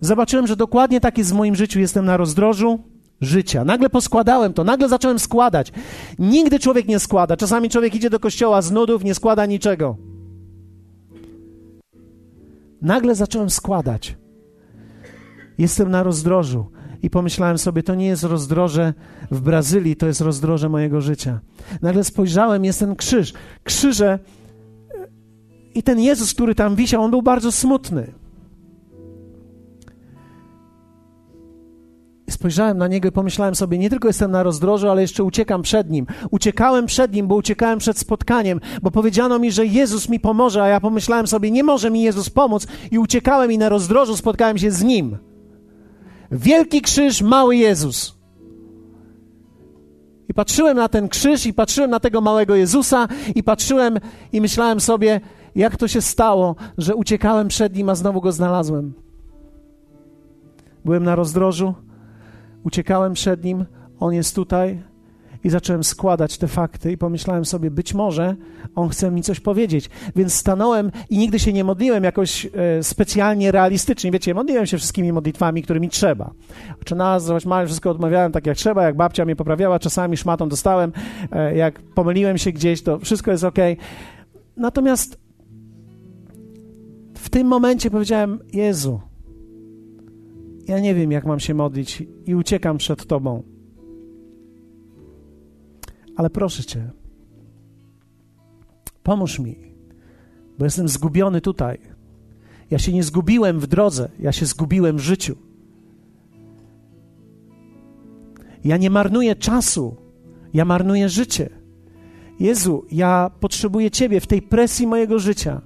zobaczyłem, że dokładnie tak jest w moim życiu. Jestem na rozdrożu życia. Nagle poskładałem to, nagle zacząłem składać. Nigdy człowiek nie składa. Czasami człowiek idzie do kościoła z nudów, nie składa niczego. Nagle zacząłem składać. Jestem na rozdrożu. I pomyślałem sobie, to nie jest rozdroże w Brazylii, to jest rozdroże mojego życia. Nagle spojrzałem, jest ten krzyż. Krzyże i ten Jezus, który tam wisiał, on był bardzo smutny. Spojrzałem na niego i pomyślałem sobie, nie tylko jestem na rozdrożu, ale jeszcze uciekam przed nim. Uciekałem przed nim, bo uciekałem przed spotkaniem, bo powiedziano mi, że Jezus mi pomoże, a ja pomyślałem sobie, nie może mi Jezus pomóc i uciekałem i na rozdrożu spotkałem się z nim. Wielki krzyż, mały Jezus. I patrzyłem na ten krzyż i patrzyłem na tego małego Jezusa i patrzyłem i myślałem sobie, jak to się stało, że uciekałem przed nim, a znowu go znalazłem. Byłem na rozdrożu, uciekałem przed nim, on jest tutaj i zacząłem składać te fakty i pomyślałem sobie, być może on chce mi coś powiedzieć. Więc stanąłem i nigdy się nie modliłem jakoś e, specjalnie realistycznie. Wiecie, modliłem się wszystkimi modlitwami, którymi trzeba. Czy nazwać małe, wszystko odmawiałem tak jak trzeba, jak babcia mnie poprawiała, czasami szmatą dostałem, e, jak pomyliłem się gdzieś, to wszystko jest ok. Natomiast w tym momencie powiedziałem: Jezu, ja nie wiem, jak mam się modlić i uciekam przed Tobą. Ale proszę Cię, pomóż mi, bo jestem zgubiony tutaj. Ja się nie zgubiłem w drodze, ja się zgubiłem w życiu. Ja nie marnuję czasu, ja marnuję życie. Jezu, ja potrzebuję Ciebie w tej presji mojego życia.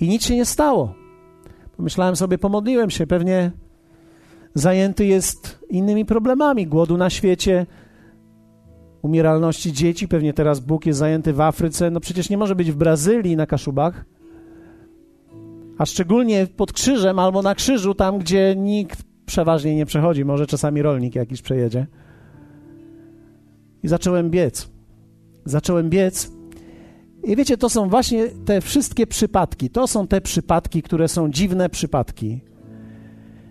I nic się nie stało. Pomyślałem sobie, pomodliłem się, pewnie zajęty jest innymi problemami, głodu na świecie, umieralności dzieci, pewnie teraz Bóg jest zajęty w Afryce, no przecież nie może być w Brazylii na Kaszubach, a szczególnie pod krzyżem albo na krzyżu, tam gdzie nikt przeważnie nie przechodzi, może czasami rolnik jakiś przejedzie. I zacząłem biec. Zacząłem biec i wiecie, to są właśnie te wszystkie przypadki. To są te przypadki, które są dziwne przypadki.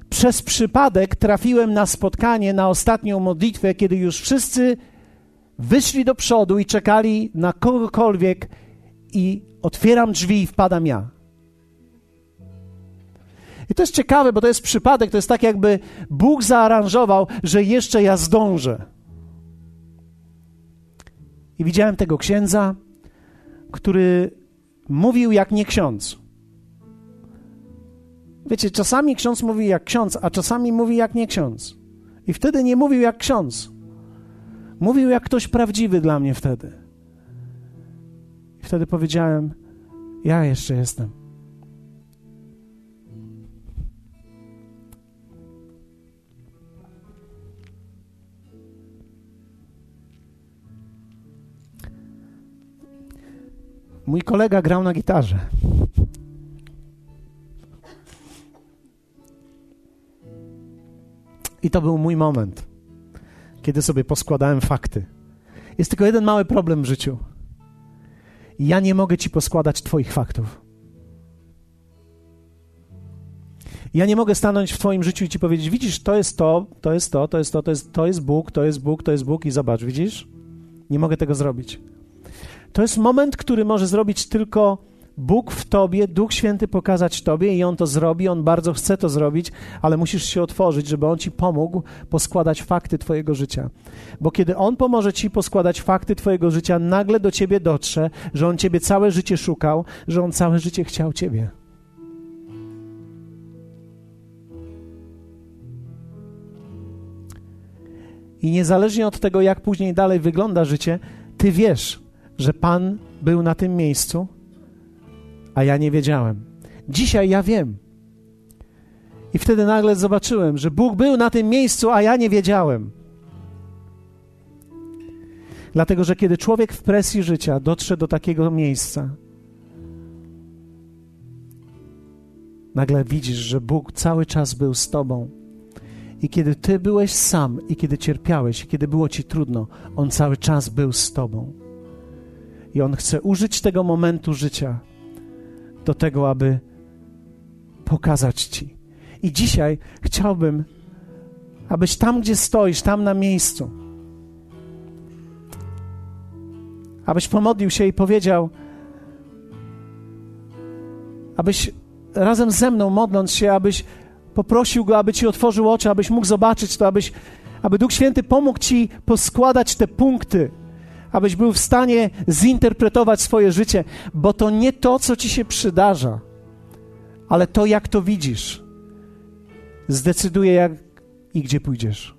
Przez przypadek trafiłem na spotkanie, na ostatnią modlitwę, kiedy już wszyscy wyszli do przodu i czekali na kogokolwiek, i otwieram drzwi i wpadam ja. I to jest ciekawe, bo to jest przypadek, to jest tak, jakby Bóg zaaranżował, że jeszcze ja zdążę. I widziałem tego księdza, który mówił jak nie ksiądz. Wiecie, czasami ksiądz mówi jak ksiądz, a czasami mówi jak nie ksiądz. I wtedy nie mówił jak ksiądz. Mówił jak ktoś prawdziwy dla mnie wtedy. I wtedy powiedziałem: Ja jeszcze jestem. Mój kolega grał na gitarze. I to był mój moment, kiedy sobie poskładałem fakty. Jest tylko jeden mały problem w życiu. Ja nie mogę ci poskładać Twoich faktów. Ja nie mogę stanąć w Twoim życiu i ci powiedzieć: Widzisz, to jest to, to jest to, to jest to, to jest, to jest Bóg, to jest Bóg, to jest Bóg i zobacz, widzisz? Nie mogę tego zrobić. To jest moment, który może zrobić tylko Bóg w tobie, Duch Święty pokazać tobie i on to zrobi, on bardzo chce to zrobić, ale musisz się otworzyć, żeby on ci pomógł poskładać fakty twojego życia. Bo kiedy on pomoże ci poskładać fakty twojego życia, nagle do ciebie dotrze, że on ciebie całe życie szukał, że on całe życie chciał ciebie. I niezależnie od tego, jak później dalej wygląda życie, ty wiesz, że Pan był na tym miejscu, a ja nie wiedziałem. Dzisiaj ja wiem. I wtedy nagle zobaczyłem, że Bóg był na tym miejscu, a ja nie wiedziałem. Dlatego, że kiedy człowiek w presji życia dotrze do takiego miejsca, nagle widzisz, że Bóg cały czas był z tobą. I kiedy ty byłeś sam, i kiedy cierpiałeś, i kiedy było ci trudno, On cały czas był z tobą. I On chce użyć tego momentu życia do tego, aby pokazać ci. I dzisiaj chciałbym, abyś tam, gdzie stoisz, tam na miejscu, abyś pomodlił się i powiedział, abyś razem ze mną modląc się, abyś poprosił go, aby ci otworzył oczy, abyś mógł zobaczyć to, abyś, aby Duch Święty pomógł ci poskładać te punkty, abyś był w stanie zinterpretować swoje życie, bo to nie to, co ci się przydarza, ale to, jak to widzisz, zdecyduje, jak i gdzie pójdziesz.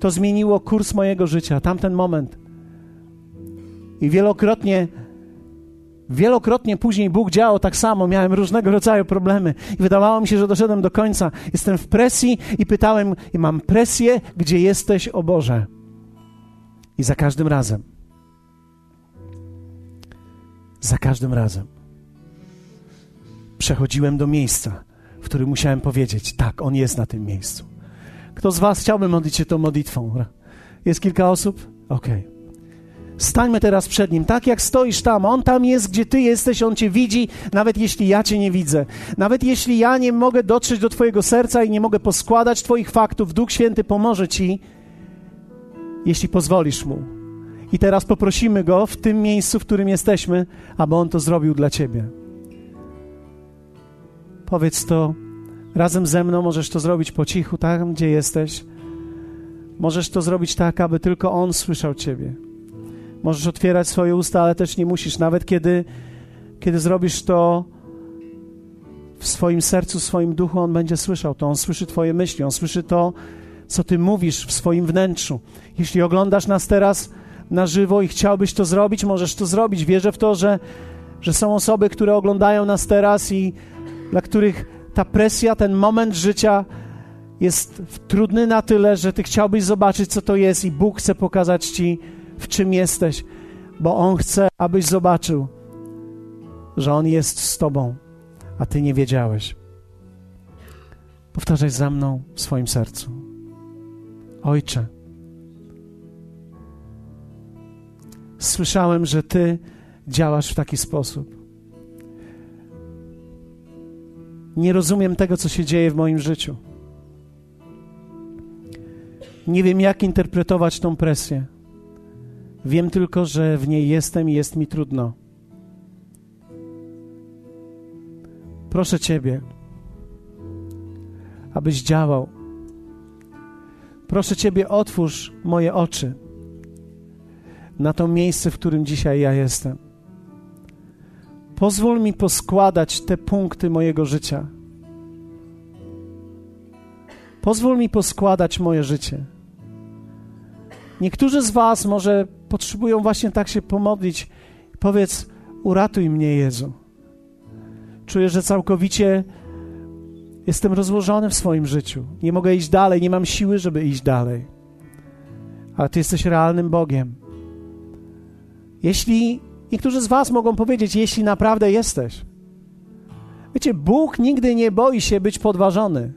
To zmieniło kurs mojego życia, tamten moment. I wielokrotnie Wielokrotnie później Bóg działał tak samo, miałem różnego rodzaju problemy i wydawało mi się, że doszedłem do końca. Jestem w presji i pytałem, i mam presję, gdzie jesteś, o Boże. I za każdym razem, za każdym razem przechodziłem do miejsca, w którym musiałem powiedzieć: Tak, On jest na tym miejscu. Kto z Was chciałby modlić się tą modlitwą? Jest kilka osób? Okej. Okay. Stańmy teraz przed Nim, tak jak stoisz tam. On tam jest, gdzie Ty jesteś, On Cię widzi, nawet jeśli ja Cię nie widzę. Nawet jeśli ja nie mogę dotrzeć do Twojego serca i nie mogę poskładać Twoich faktów, Duch Święty pomoże Ci, jeśli pozwolisz Mu. I teraz poprosimy Go w tym miejscu, w którym jesteśmy, aby On to zrobił dla Ciebie. Powiedz to razem ze mną, możesz to zrobić po cichu, tam gdzie jesteś. Możesz to zrobić tak, aby tylko On słyszał Ciebie. Możesz otwierać swoje usta, ale też nie musisz. Nawet kiedy, kiedy zrobisz to w swoim sercu, w swoim duchu, On będzie słyszał to. On słyszy Twoje myśli, On słyszy to, co Ty mówisz w swoim wnętrzu. Jeśli oglądasz nas teraz na żywo i chciałbyś to zrobić, możesz to zrobić. Wierzę w to, że, że są osoby, które oglądają nas teraz i dla których ta presja, ten moment życia jest trudny na tyle, że Ty chciałbyś zobaczyć, co to jest i Bóg chce pokazać Ci, w czym jesteś, bo On chce, abyś zobaczył, że On jest z Tobą, a Ty nie wiedziałeś. Powtarzaj za mną w swoim sercu. Ojcze, słyszałem, że Ty działasz w taki sposób. Nie rozumiem tego, co się dzieje w moim życiu. Nie wiem, jak interpretować tą presję. Wiem tylko, że w niej jestem i jest mi trudno. Proszę Ciebie, abyś działał. Proszę Ciebie, otwórz moje oczy na to miejsce, w którym dzisiaj ja jestem. Pozwól mi poskładać te punkty mojego życia. Pozwól mi poskładać moje życie. Niektórzy z Was może potrzebują właśnie tak się pomodlić. Powiedz, uratuj mnie, Jezu. Czuję, że całkowicie jestem rozłożony w swoim życiu. Nie mogę iść dalej, nie mam siły, żeby iść dalej. Ale Ty jesteś realnym Bogiem. Jeśli niektórzy z Was mogą powiedzieć, jeśli naprawdę jesteś. Wiecie, Bóg nigdy nie boi się być podważony.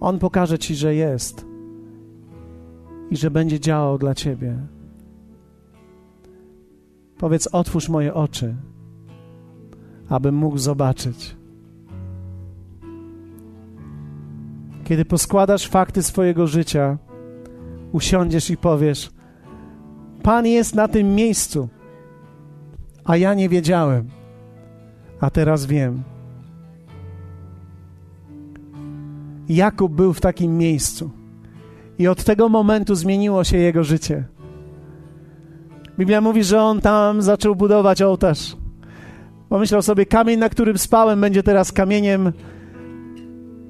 On pokaże Ci, że jest i że będzie działał dla Ciebie. Powiedz: Otwórz moje oczy, abym mógł zobaczyć. Kiedy poskładasz fakty swojego życia, usiądziesz i powiesz: Pan jest na tym miejscu, a ja nie wiedziałem, a teraz wiem. Jakub był w takim miejscu i od tego momentu zmieniło się jego życie. Biblia mówi, że on tam zaczął budować ołtarz. Pomyślał sobie, kamień, na którym spałem, będzie teraz kamieniem,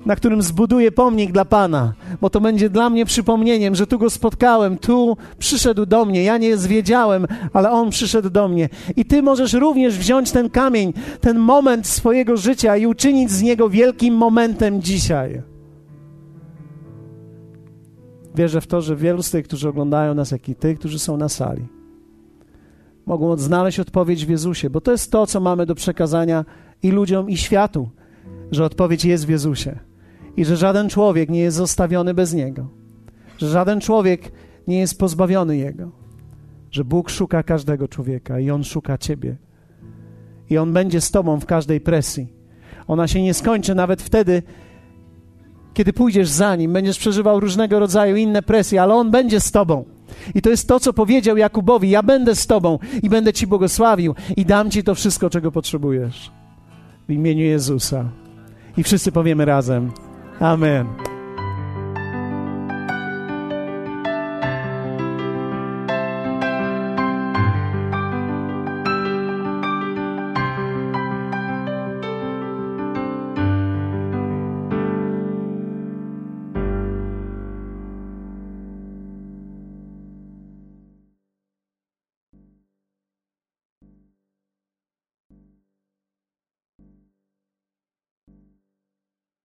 na którym zbuduję pomnik dla Pana, bo to będzie dla mnie przypomnieniem, że tu go spotkałem, tu przyszedł do mnie. Ja nie zwiedziałem, ale on przyszedł do mnie. I ty możesz również wziąć ten kamień, ten moment swojego życia i uczynić z niego wielkim momentem dzisiaj. Wierzę w to, że wielu z tych, którzy oglądają nas, jak i tych, którzy są na sali, mogą znaleźć odpowiedź w Jezusie, bo to jest to, co mamy do przekazania i ludziom, i światu, że odpowiedź jest w Jezusie i że żaden człowiek nie jest zostawiony bez Niego, że żaden człowiek nie jest pozbawiony Jego, że Bóg szuka każdego człowieka i On szuka Ciebie. I On będzie z Tobą w każdej presji. Ona się nie skończy nawet wtedy, kiedy pójdziesz za Nim, będziesz przeżywał różnego rodzaju inne presje, ale On będzie z Tobą. I to jest to, co powiedział Jakubowi: Ja będę z Tobą i będę Ci błogosławił i dam Ci to wszystko, czego potrzebujesz. W imieniu Jezusa. I wszyscy powiemy razem: Amen.